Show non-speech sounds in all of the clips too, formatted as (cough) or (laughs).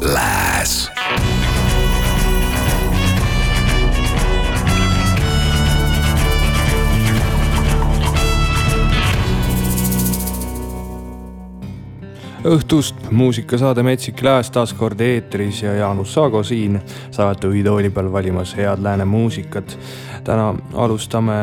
lääs õhtust muusikasaade Metsik Lääs taas kord eetris ja Jaanus Saago siin saate tooli peal valimas head lääne muusikat. täna alustame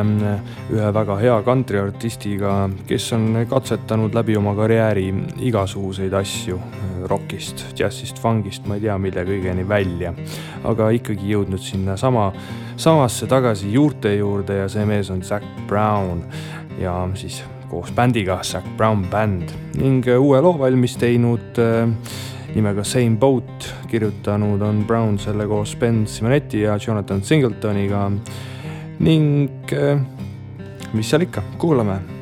ühe väga hea kantriartistiga, kes on katsetanud läbi oma karjääri igasuguseid asju rokist, džässist, fangist, ma ei tea, mille kõigeni välja. aga ikkagi jõudnud sinna sama, samasse tagasi juurte juurde ja see mees on Zac Brown ja siis koos bändiga Zac Brown Band. Ning äh, uue loo valmis teinud äh, nimega Same Boat, kirjutanud on Brown selle koos Ben Simonetti ja Jonathan Singletoniga. Ning äh, mis seal ikka, kuulame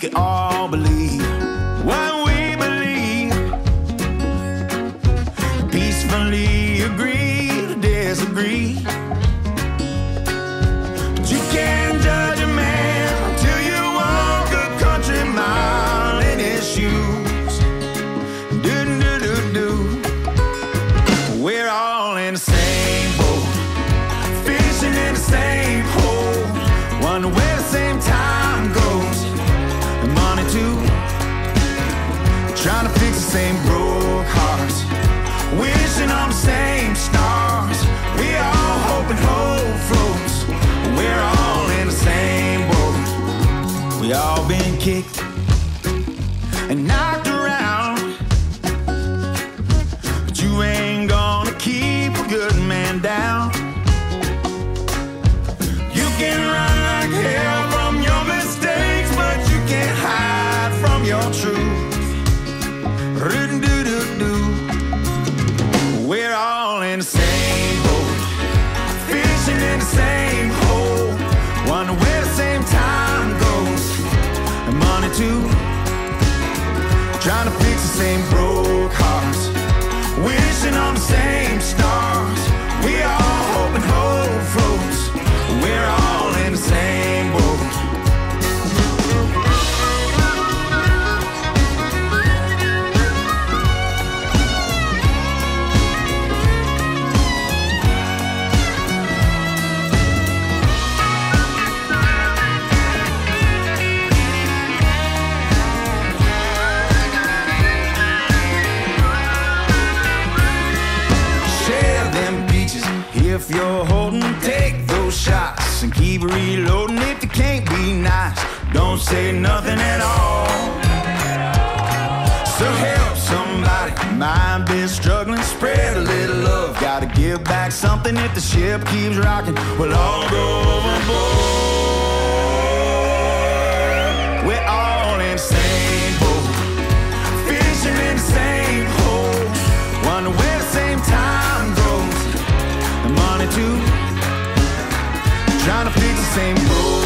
We can all believe what we believe. Peacefully agree to disagree. You say nothing at all. So help somebody, mind be struggling. Spread a little love. Gotta give back something if the ship keeps rocking. We'll all go overboard. We're all in the same boat, fishing in the same hole. Wonder where the same time goes. And money too. Trying to fix the same broke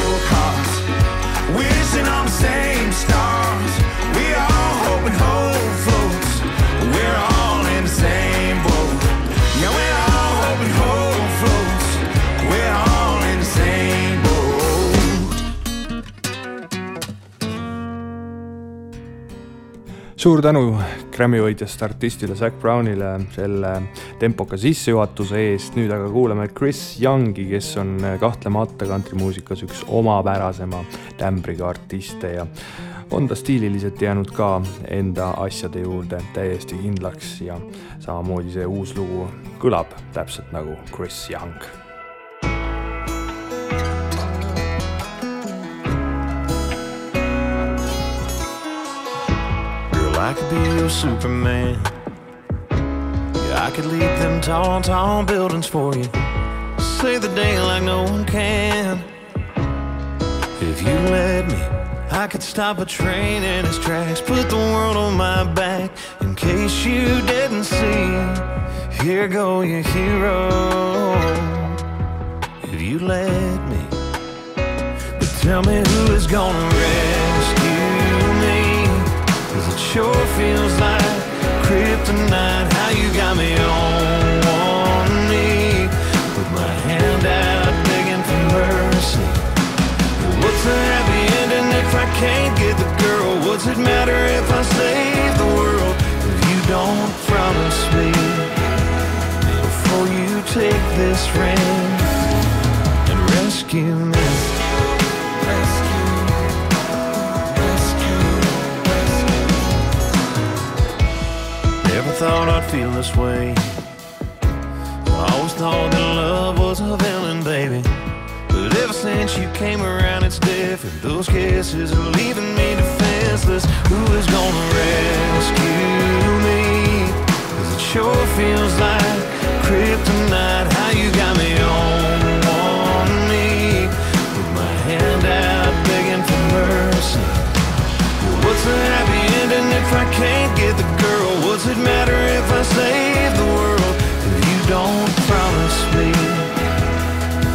suur tänu Grammy võitjast artistile Zac Brownile selle tempoka sissejuhatuse eest, nüüd aga kuulame Chris Youngi, kes on kahtlemata kantrimuusikas üks omapärasema tämbriga artiste ja on ta stiililiselt jäänud ka enda asjade juurde täiesti kindlaks ja samamoodi see uus lugu kõlab täpselt nagu Chris Young I could be your Superman. Yeah, I could leap them tall, tall buildings for you. Save the day like no one can. If you let me, I could stop a train in its tracks, put the world on my back. In case you didn't see, here go your hero. If you let me, but tell me who is gonna it sure feels like kryptonite. How you got me on one knee with my hand out begging for mercy. What's the happy ending if I can't get the girl? What's it matter if I save the world if you don't promise me before you take this ring and rescue me? Feel this way. I always thought that love was a villain, baby. But ever since you came around, it's different. Those kisses are leaving me defenseless. Who is gonna rescue me? Cause it sure feels like kryptonite. How you got me on one knee with my hand out begging for mercy. What's the happy ending if I can't get the? What's it matter if I save the world if you don't promise me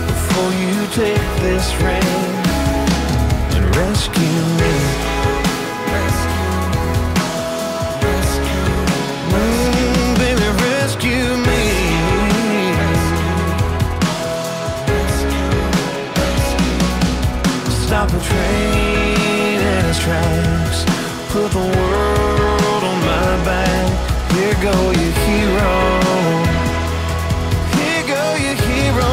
before you take this ring and rescue me? Mm, baby, rescue me. Stop the train in its tracks. Put the world go your hero. Here go your hero.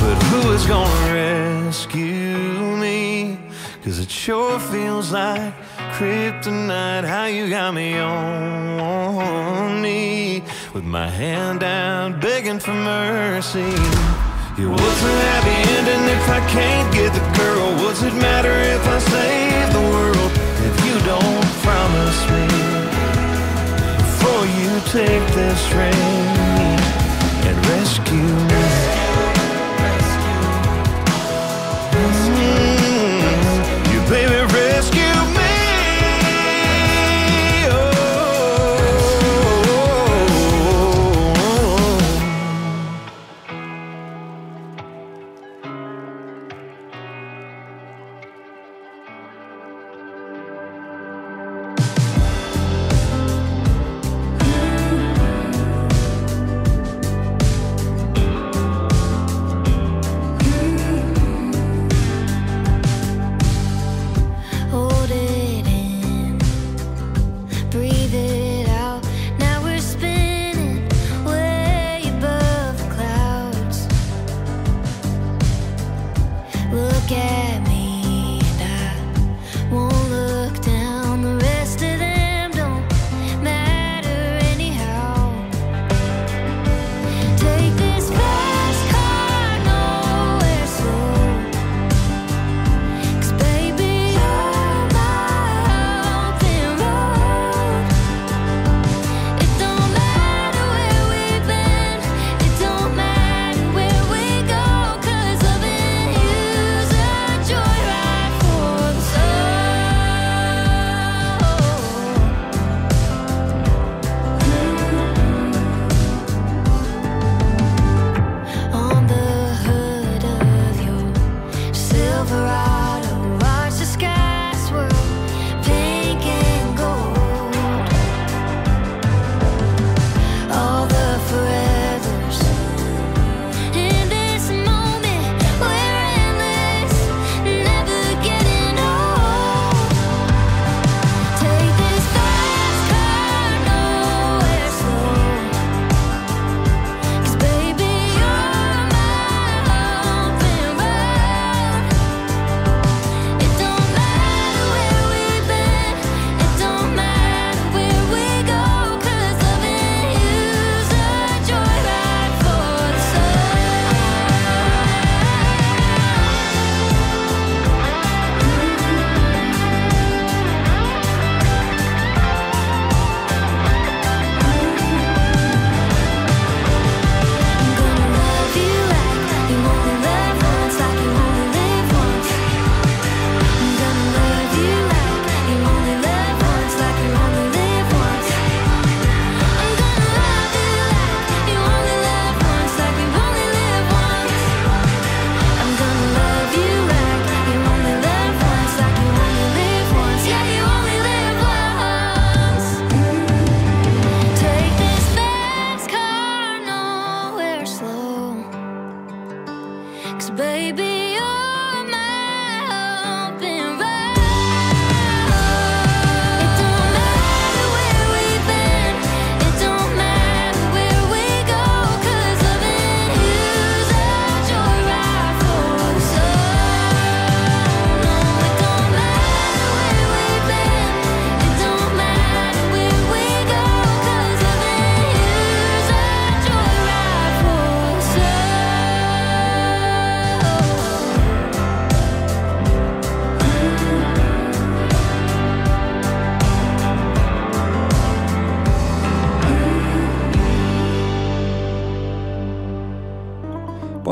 But who is gonna rescue me? Cause it sure feels like kryptonite. How you got me on knee with my hand down, begging for mercy. Yeah, what's a happy ending if I can't get the girl? What's it matter if I save the world if you don't promise me you take this ring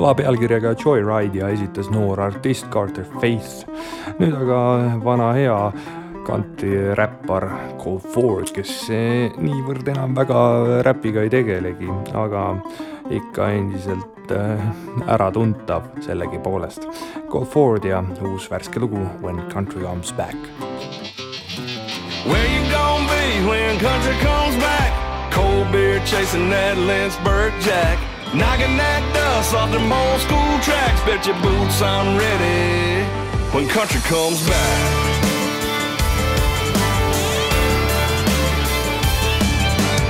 alapealkirjaga Joyride ja esitas noor artist Carter Faith. nüüd aga vana hea kantriräppar Cold Ford, kes niivõrd enam väga räpiga ei tegelegi, aga ikka endiselt äh, äratuntav sellegipoolest. Cold Ford ja uus värske lugu When country comes back. Where you gonna be when country comes back? Cold beer chasing that Lynchburg Jack. Knocking that dust off them old school tracks. Bet your boots I'm ready when country comes back.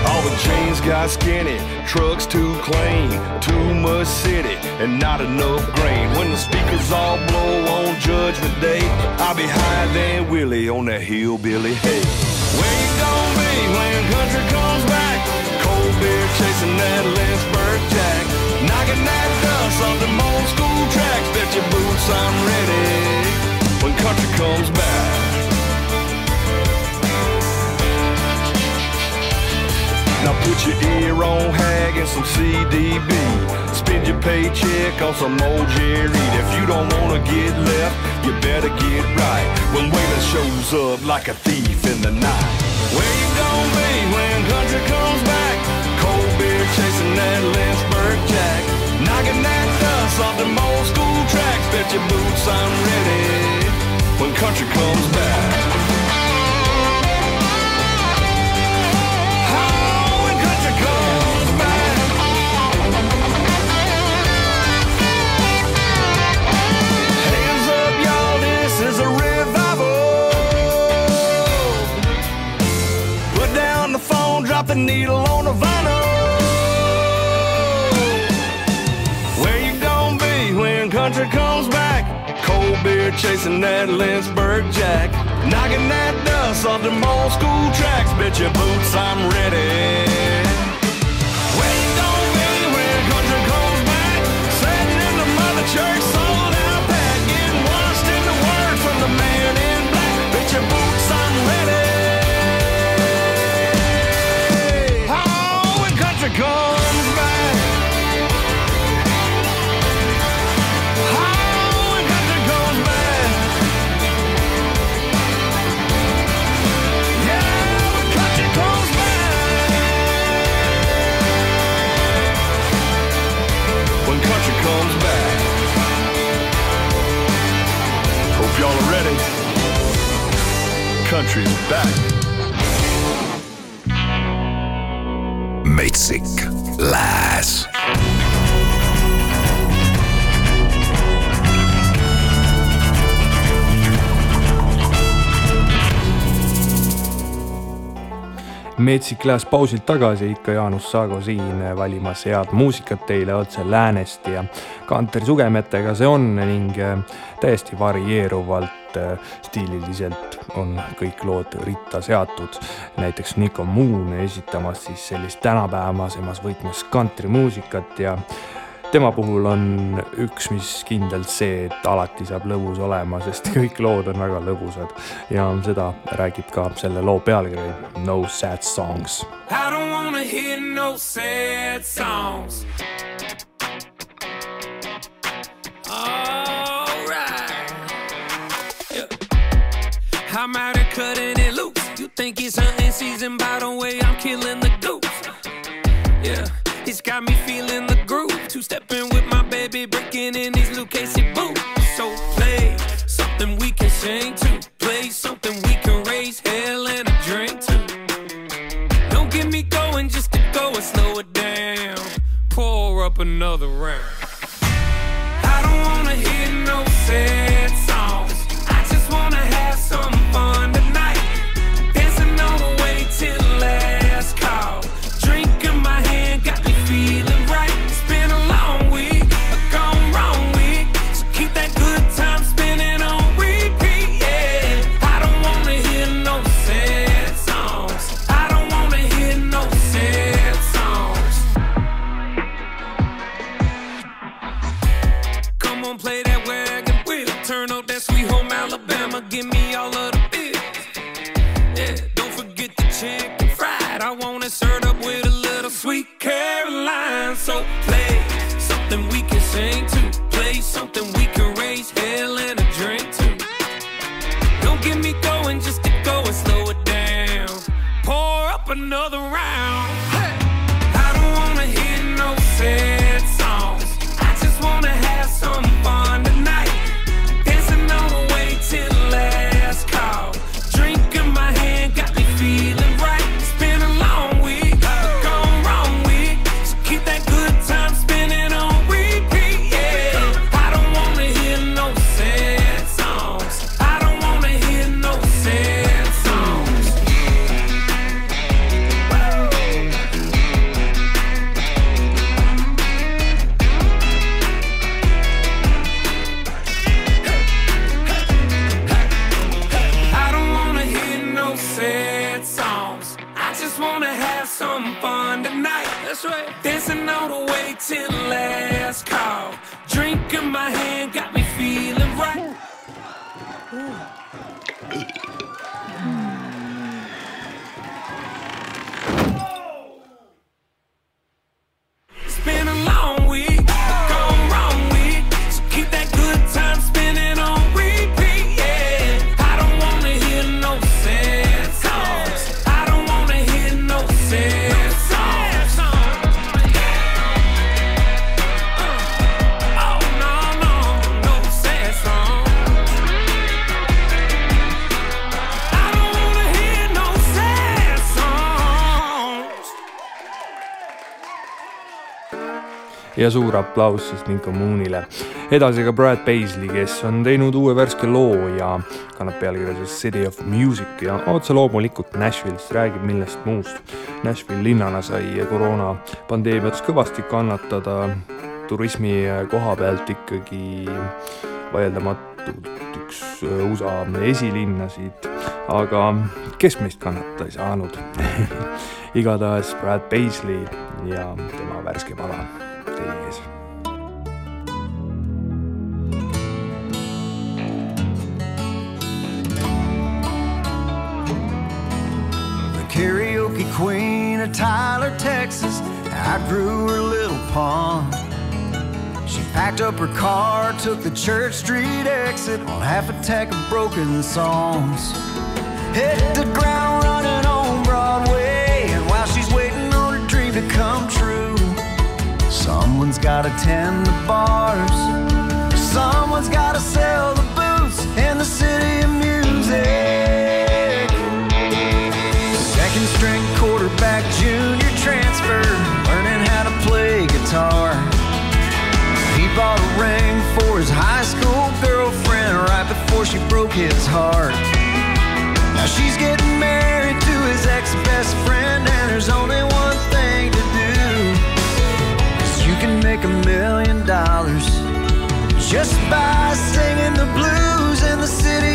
All the chains got skinny, trucks too clean, too much city, and not enough grain. When the speakers all blow on Judgment Day, I'll be higher than Willie on that hillbilly hay. Where you gonna be when country comes back? Beer chasing that Lynchburg Jack, knocking that dust off them old school tracks. Bet your boots I'm ready when country comes back. Now put your ear on Hag and some CDB. Spend your paycheck on some old Jerry. If you don't wanna get left, you better get right. When Waylon shows up like a thief in the night. Where you gonna be when country comes back? That Lynchburg Jack. Knocking that dust off them old school tracks. Bet your boots I'm ready when country comes back. Oh, when country comes back. Hands up, y'all, this is a revival. Put down the phone, drop the needle on the vinyl. Country comes back? Cold beer chasing that Lynchburg Jack. Knocking that dust off them old school tracks. Bet your boots I'm ready. Country's back. metsik lääs. metsik lääs pausilt tagasi, ikka Jaanus Saago siin valimas head muusikat teile otse läänest ja kantri sugemetega see on ning täiesti varieeruvalt stiililiselt on kõik lood ritta seatud. näiteks Nico Moon esitamas siis sellist tänapäevasemas võtmes kantrimuusikat ja tema puhul on üks, mis kindlalt see, et alati saab lõbus olema, sest (laughs) kõik lood on väga lõbusad ja seda räägib ka selle loo pealkiri No sad songs. I don't wanna hear no sad songs. I'm out here cutting it loose. You think it's hunting season by the way I'm killing the goose. Yeah, it's got me feeling the groove. Two stepping with my baby, breaking in these Lucchese boots. So play something we can sing to. Play something we can raise hell and a drink to. Don't get me going just to go and slow it down. Pour up another round. Ja suur aplaus siis Nico Moonile. edasi ka Brad Paisley, kes on teinud uue värske loo ja kannab pealkirja siis City of Music ja otse loomulikult Nashville'ist räägib millest muust. Nashville linnana sai koroonapandeemiats kõvasti kannatada, turismi koha pealt ikkagi vaieldamatult üks USA esilinnasid, aga kes meist kannatada ei saanud (laughs) igatahes Brad Paisley ja tema värske pala teie the karaoke queen of Tyler, Texas, I grew her little pond. She packed up her car, took the Church Street exit on half a tack of broken songs. Hit the ground running on Broadway, and while she's waiting on her dream to come true, someone's gotta tend the bars, someone's gotta sell the boots in the city of music. Second string quarterback, junior transfer, learning how to play guitar. He bought a ring for his high school girlfriend right before she broke his heart. Now she's getting married to his ex best friend, and there's only one make a million dollars just by singing the blues in the city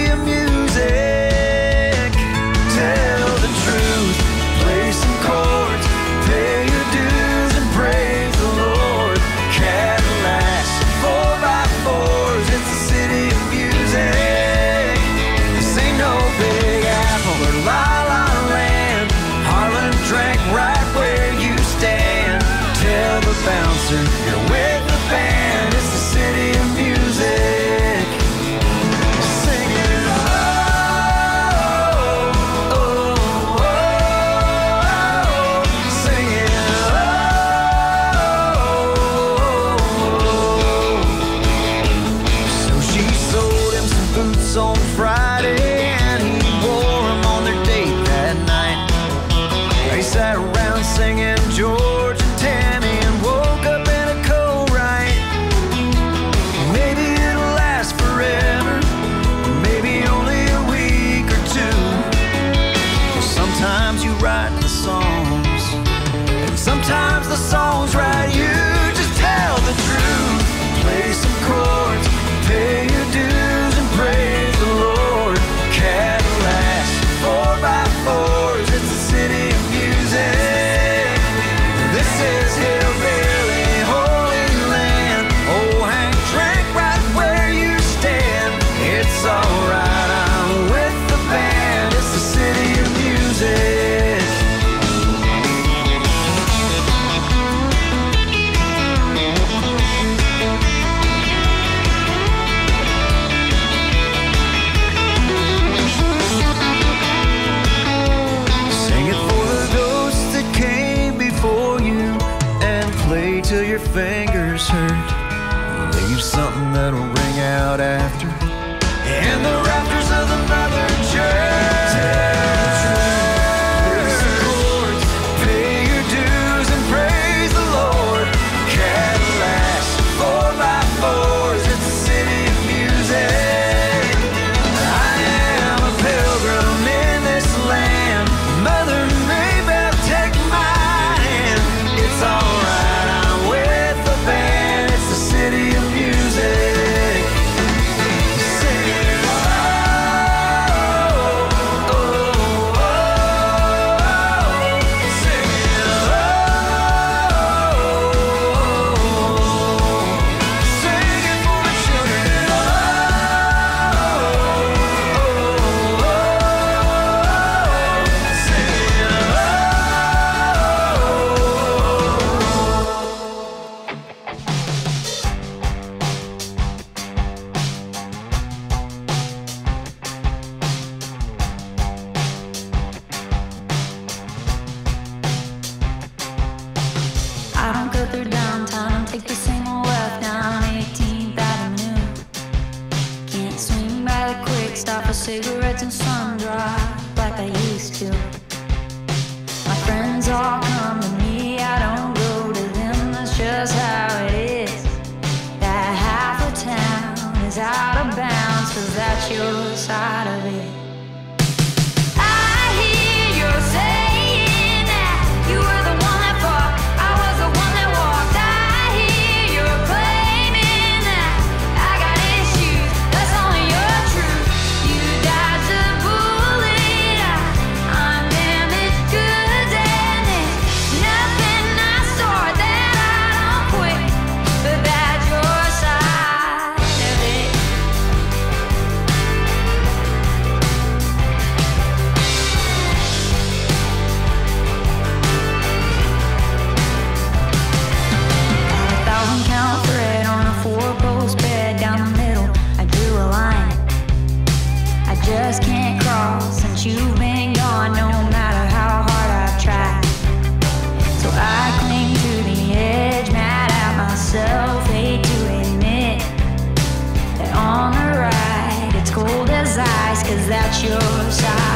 precise, cause that's your side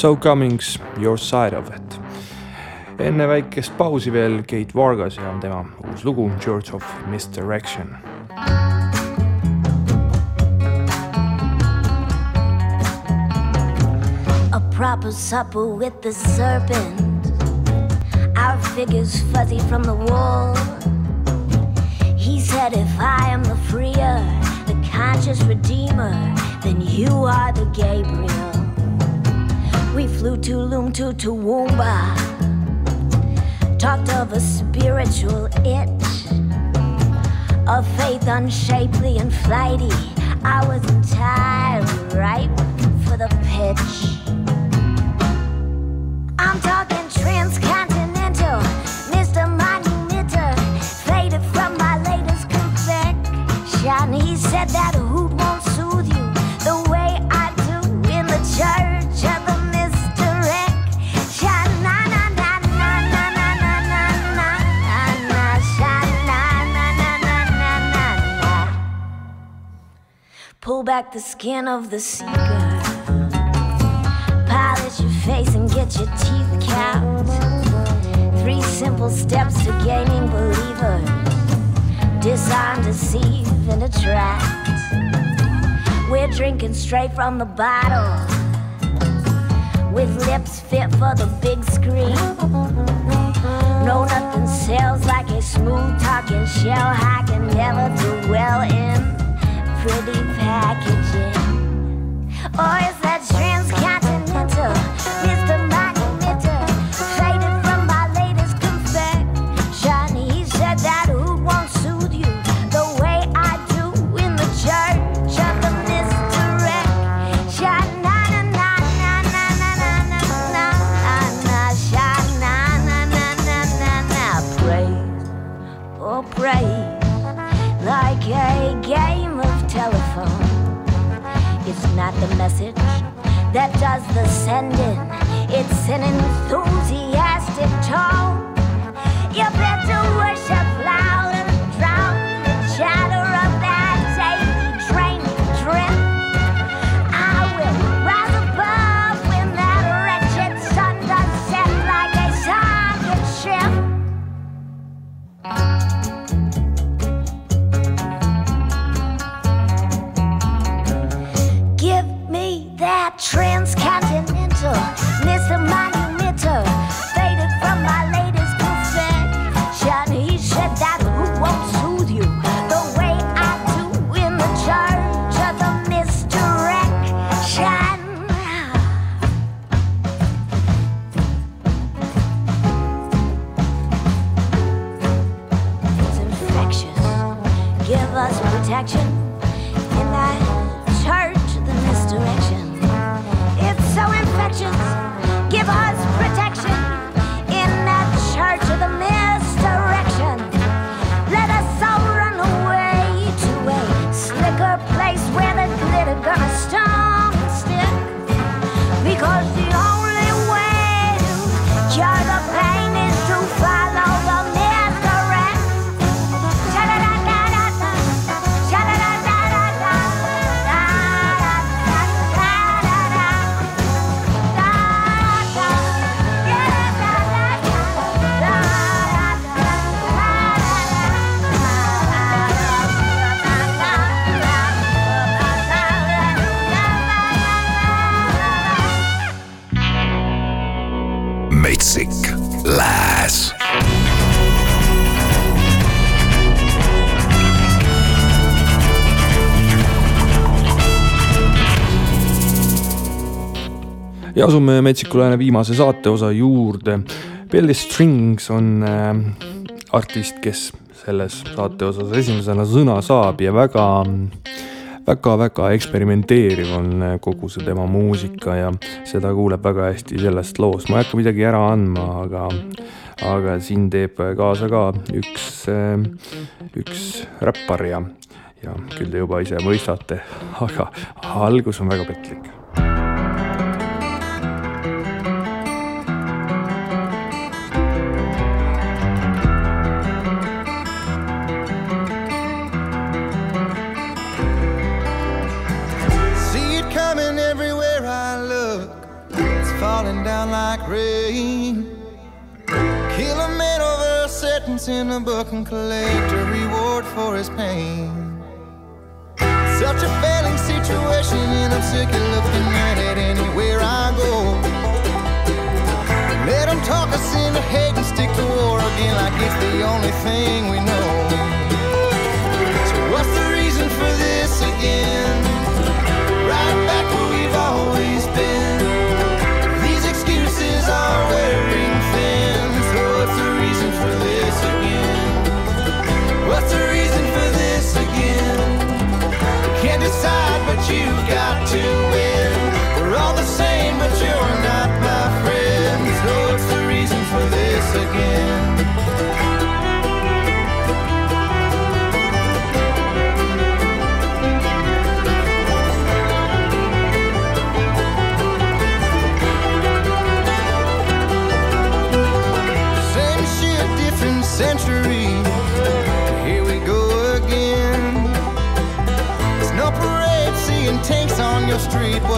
So Cummings, Your Side of It. enne väikest pausi veel Kate Vargas ja tema uus lugu Church of Misdirection. A proper supper with the serpent. Our figures fuzzy from the wall. He said, If I am the freer, the conscious redeemer, then you are the Gabriel. We flew to Loom to Toowoomba. Talked of a spiritual itch. of faith unshapely and flighty. I was entirely ripe for the pitch. I'm talking transcontinental, Mr. Monumental, faded from my latest confection. He said that Back the skin of the seeker. Polish your face and get your teeth capped. Three simple steps to gaining believers disarm, deceive, and attract. We're drinking straight from the bottle with lips fit for the big screen. No, nothing sells like a smooth talking shell. I can never do well in pretty packaging. Or is that transcontinental? Mr. that does the sending, it's an enthusiastic tone. ja asume Metsiku Lääne viimase saateosa juurde. Belly Strings on äh, artist, kes selles saateosas esimesena sõna saab ja väga väga-väga eksperimenteeriv on äh, kogu see tema muusika ja seda kuuleb väga hästi sellest loost. ma ei hakka midagi ära andma, aga, aga siin teeb kaasa ka üks, äh, üks räppar ja, ja küll te juba ise mõistate, aga algus on väga petlik pain. Kill a man over a sentence in a book and collect a reward for his pain. Such a failing situation, and I'm sick of looking at it anywhere I go. Let them talk us into hate and stick to war again like it's the only thing we know.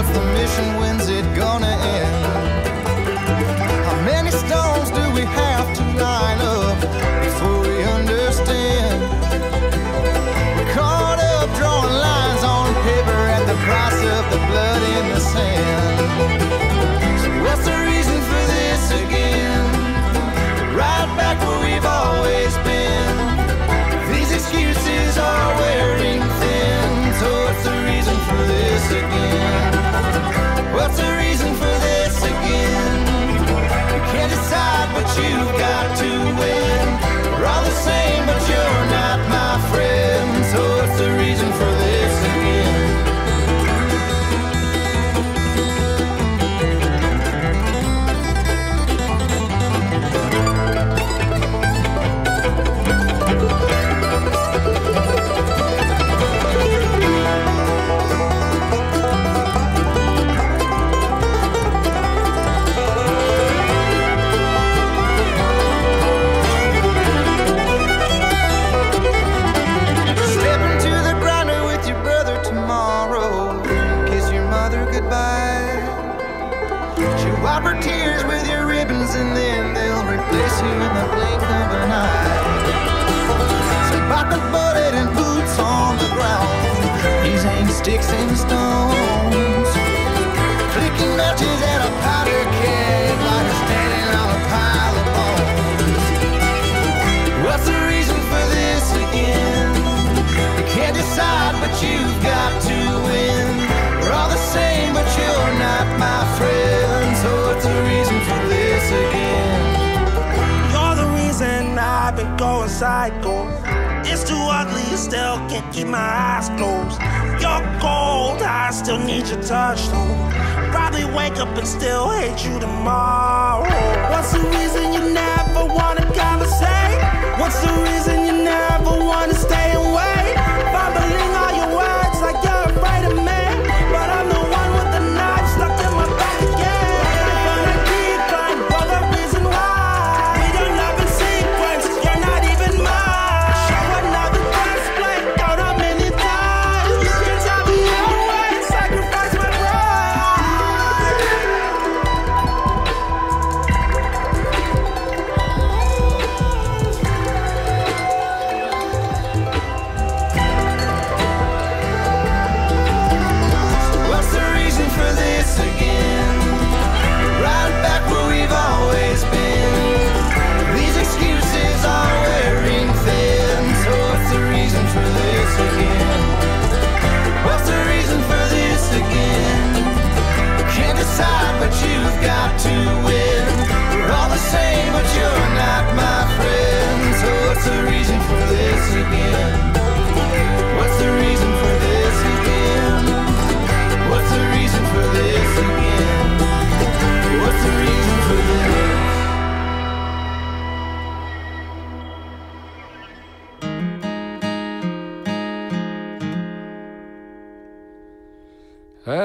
of the mission when psycho. It's too ugly, still can't keep my eyes closed. You're cold, I still need your touch though. Probably wake up and still hate you tomorrow. What's the reason you never wanna conversate? What's the reason you never wanna stay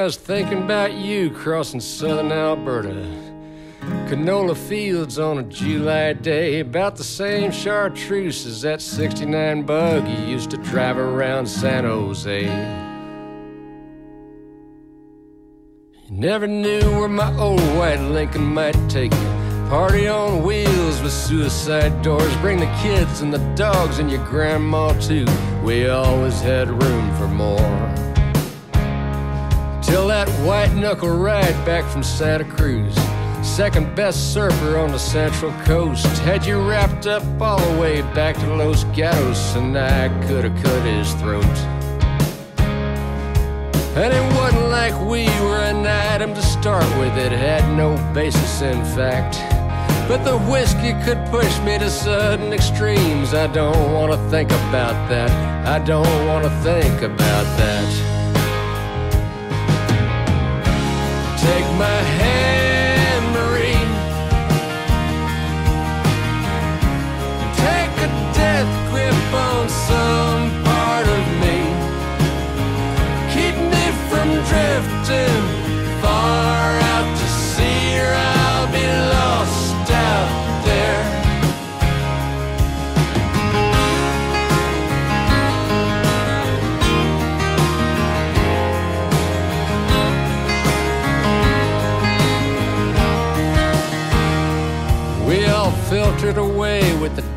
was thinking about you crossing southern Alberta. Canola fields on a July day, about the same chartreuse as that 69 bug you used to drive around San Jose. You never knew where my old white Lincoln might take you. Party on wheels with suicide doors. Bring the kids and the dogs and your grandma too. We always had room for more. Till that white knuckle ride back from Santa Cruz. Second best surfer on the Central Coast. Had you wrapped up all the way back to Los Gatos, and I could have cut his throat. And it wasn't like we were an item to start with, it had no basis in fact. But the whiskey could push me to sudden extremes. I don't want to think about that. I don't want to think about that. Take my hand,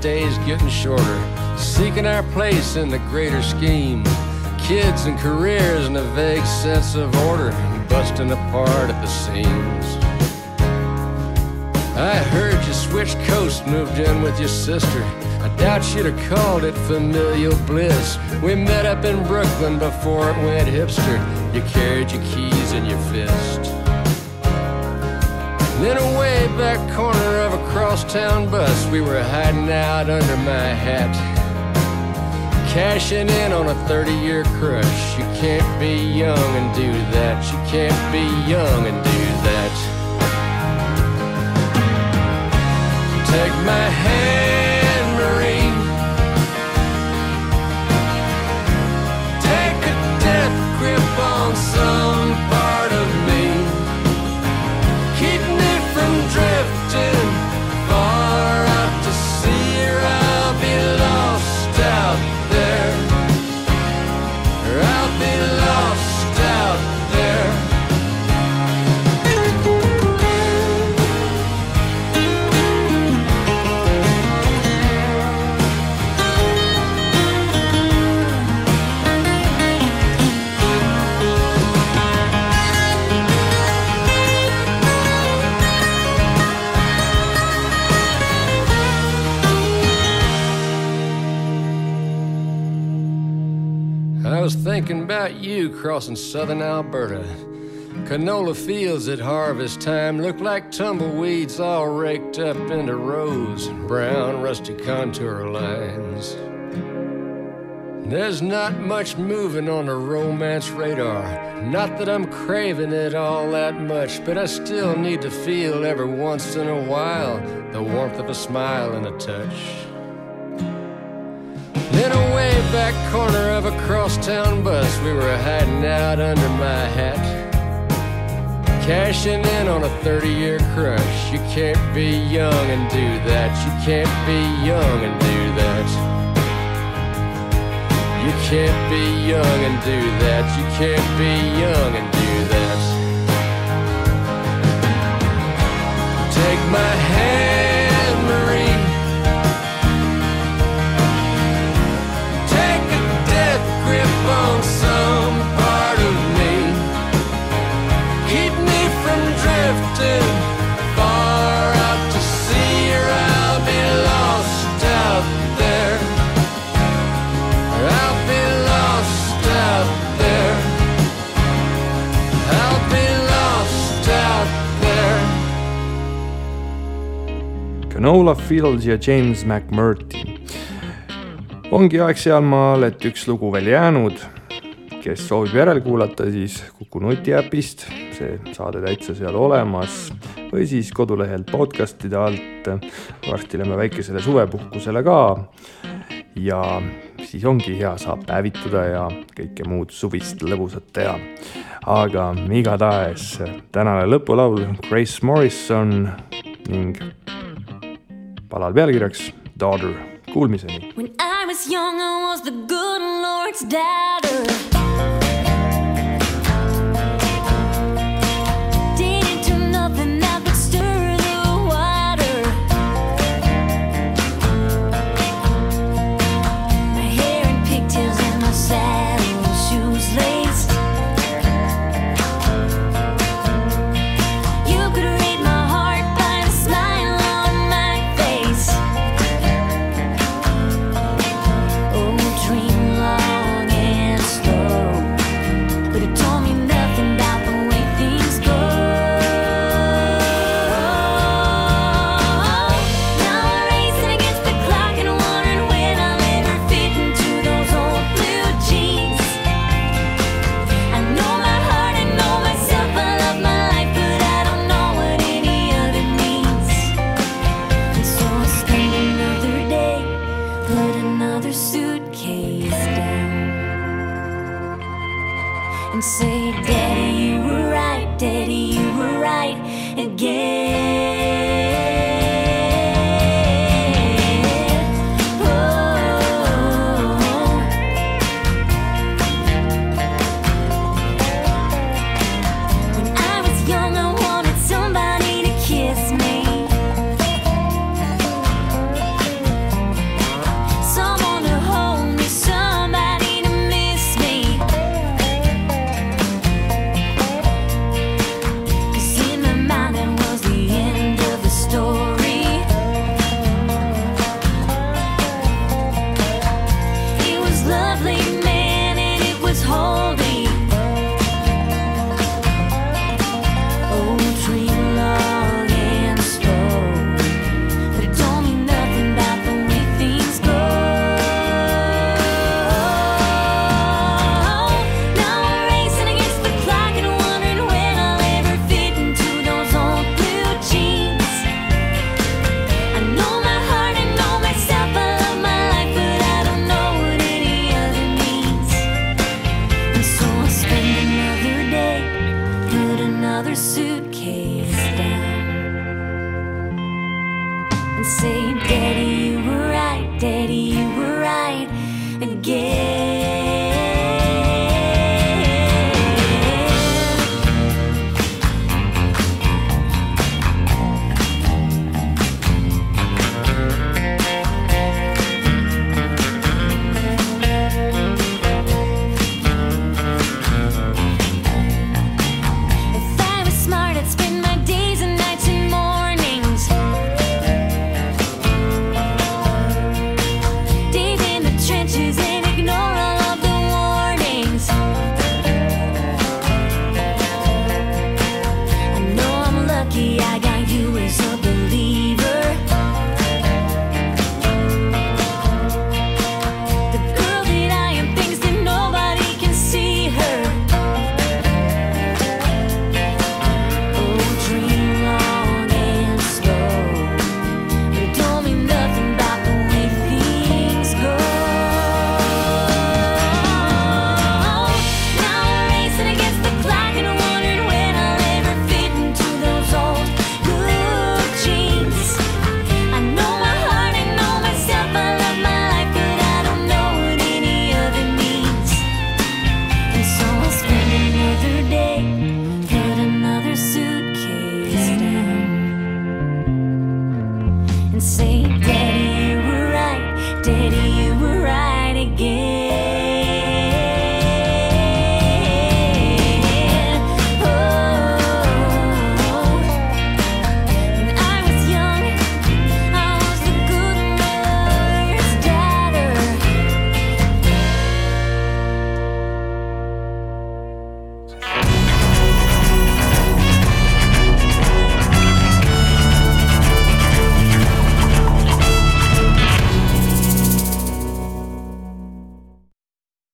days getting shorter, seeking our place in the greater scheme. Kids and careers and a vague sense of order, busting apart at the seams. I heard you switched coast, moved in with your sister. I doubt you'd have called it familial bliss. We met up in Brooklyn before it went hipster. You carried your keys in your fist. And in a way back corner of a crosstown bus, we were hiding out under my hat. Cashing in on a 30 year crush. You can't be young and do that. You can't be young and do that. Take my hand, Marie. Take a death grip on some about you crossing southern Alberta. Canola fields at harvest time look like tumbleweeds all raked up into rows, and brown rusty contour lines. There's not much moving on the romance radar. Not that I'm craving it all that much, but I still need to feel every once in a while the warmth of a smile and a touch. In a way back corner of a crosstown bus, we were hiding out under my hat. Cashing in on a 30 year crush. You can't be young and do that. You can't be young and do that. You can't be young and do that. You can't be young and do Fields ja James McMurty. ongi aeg sealmaal, et üks lugu veel jäänud. kes soovib järel kuulata, siis Kuku nutiäpist, see saade täitsa seal olemas või siis kodulehelt podcast'ide alt. varsti lähme väikesele suvepuhkusele ka. ja siis ongi hea, saab päevitada ja kõike muud suvist lõbusat teha. aga igatahes tänane lõpulaul Grace Morrison ning palal pealkirjaks Daughter. Kuulmiseni. When I was young I was the good lord's daughter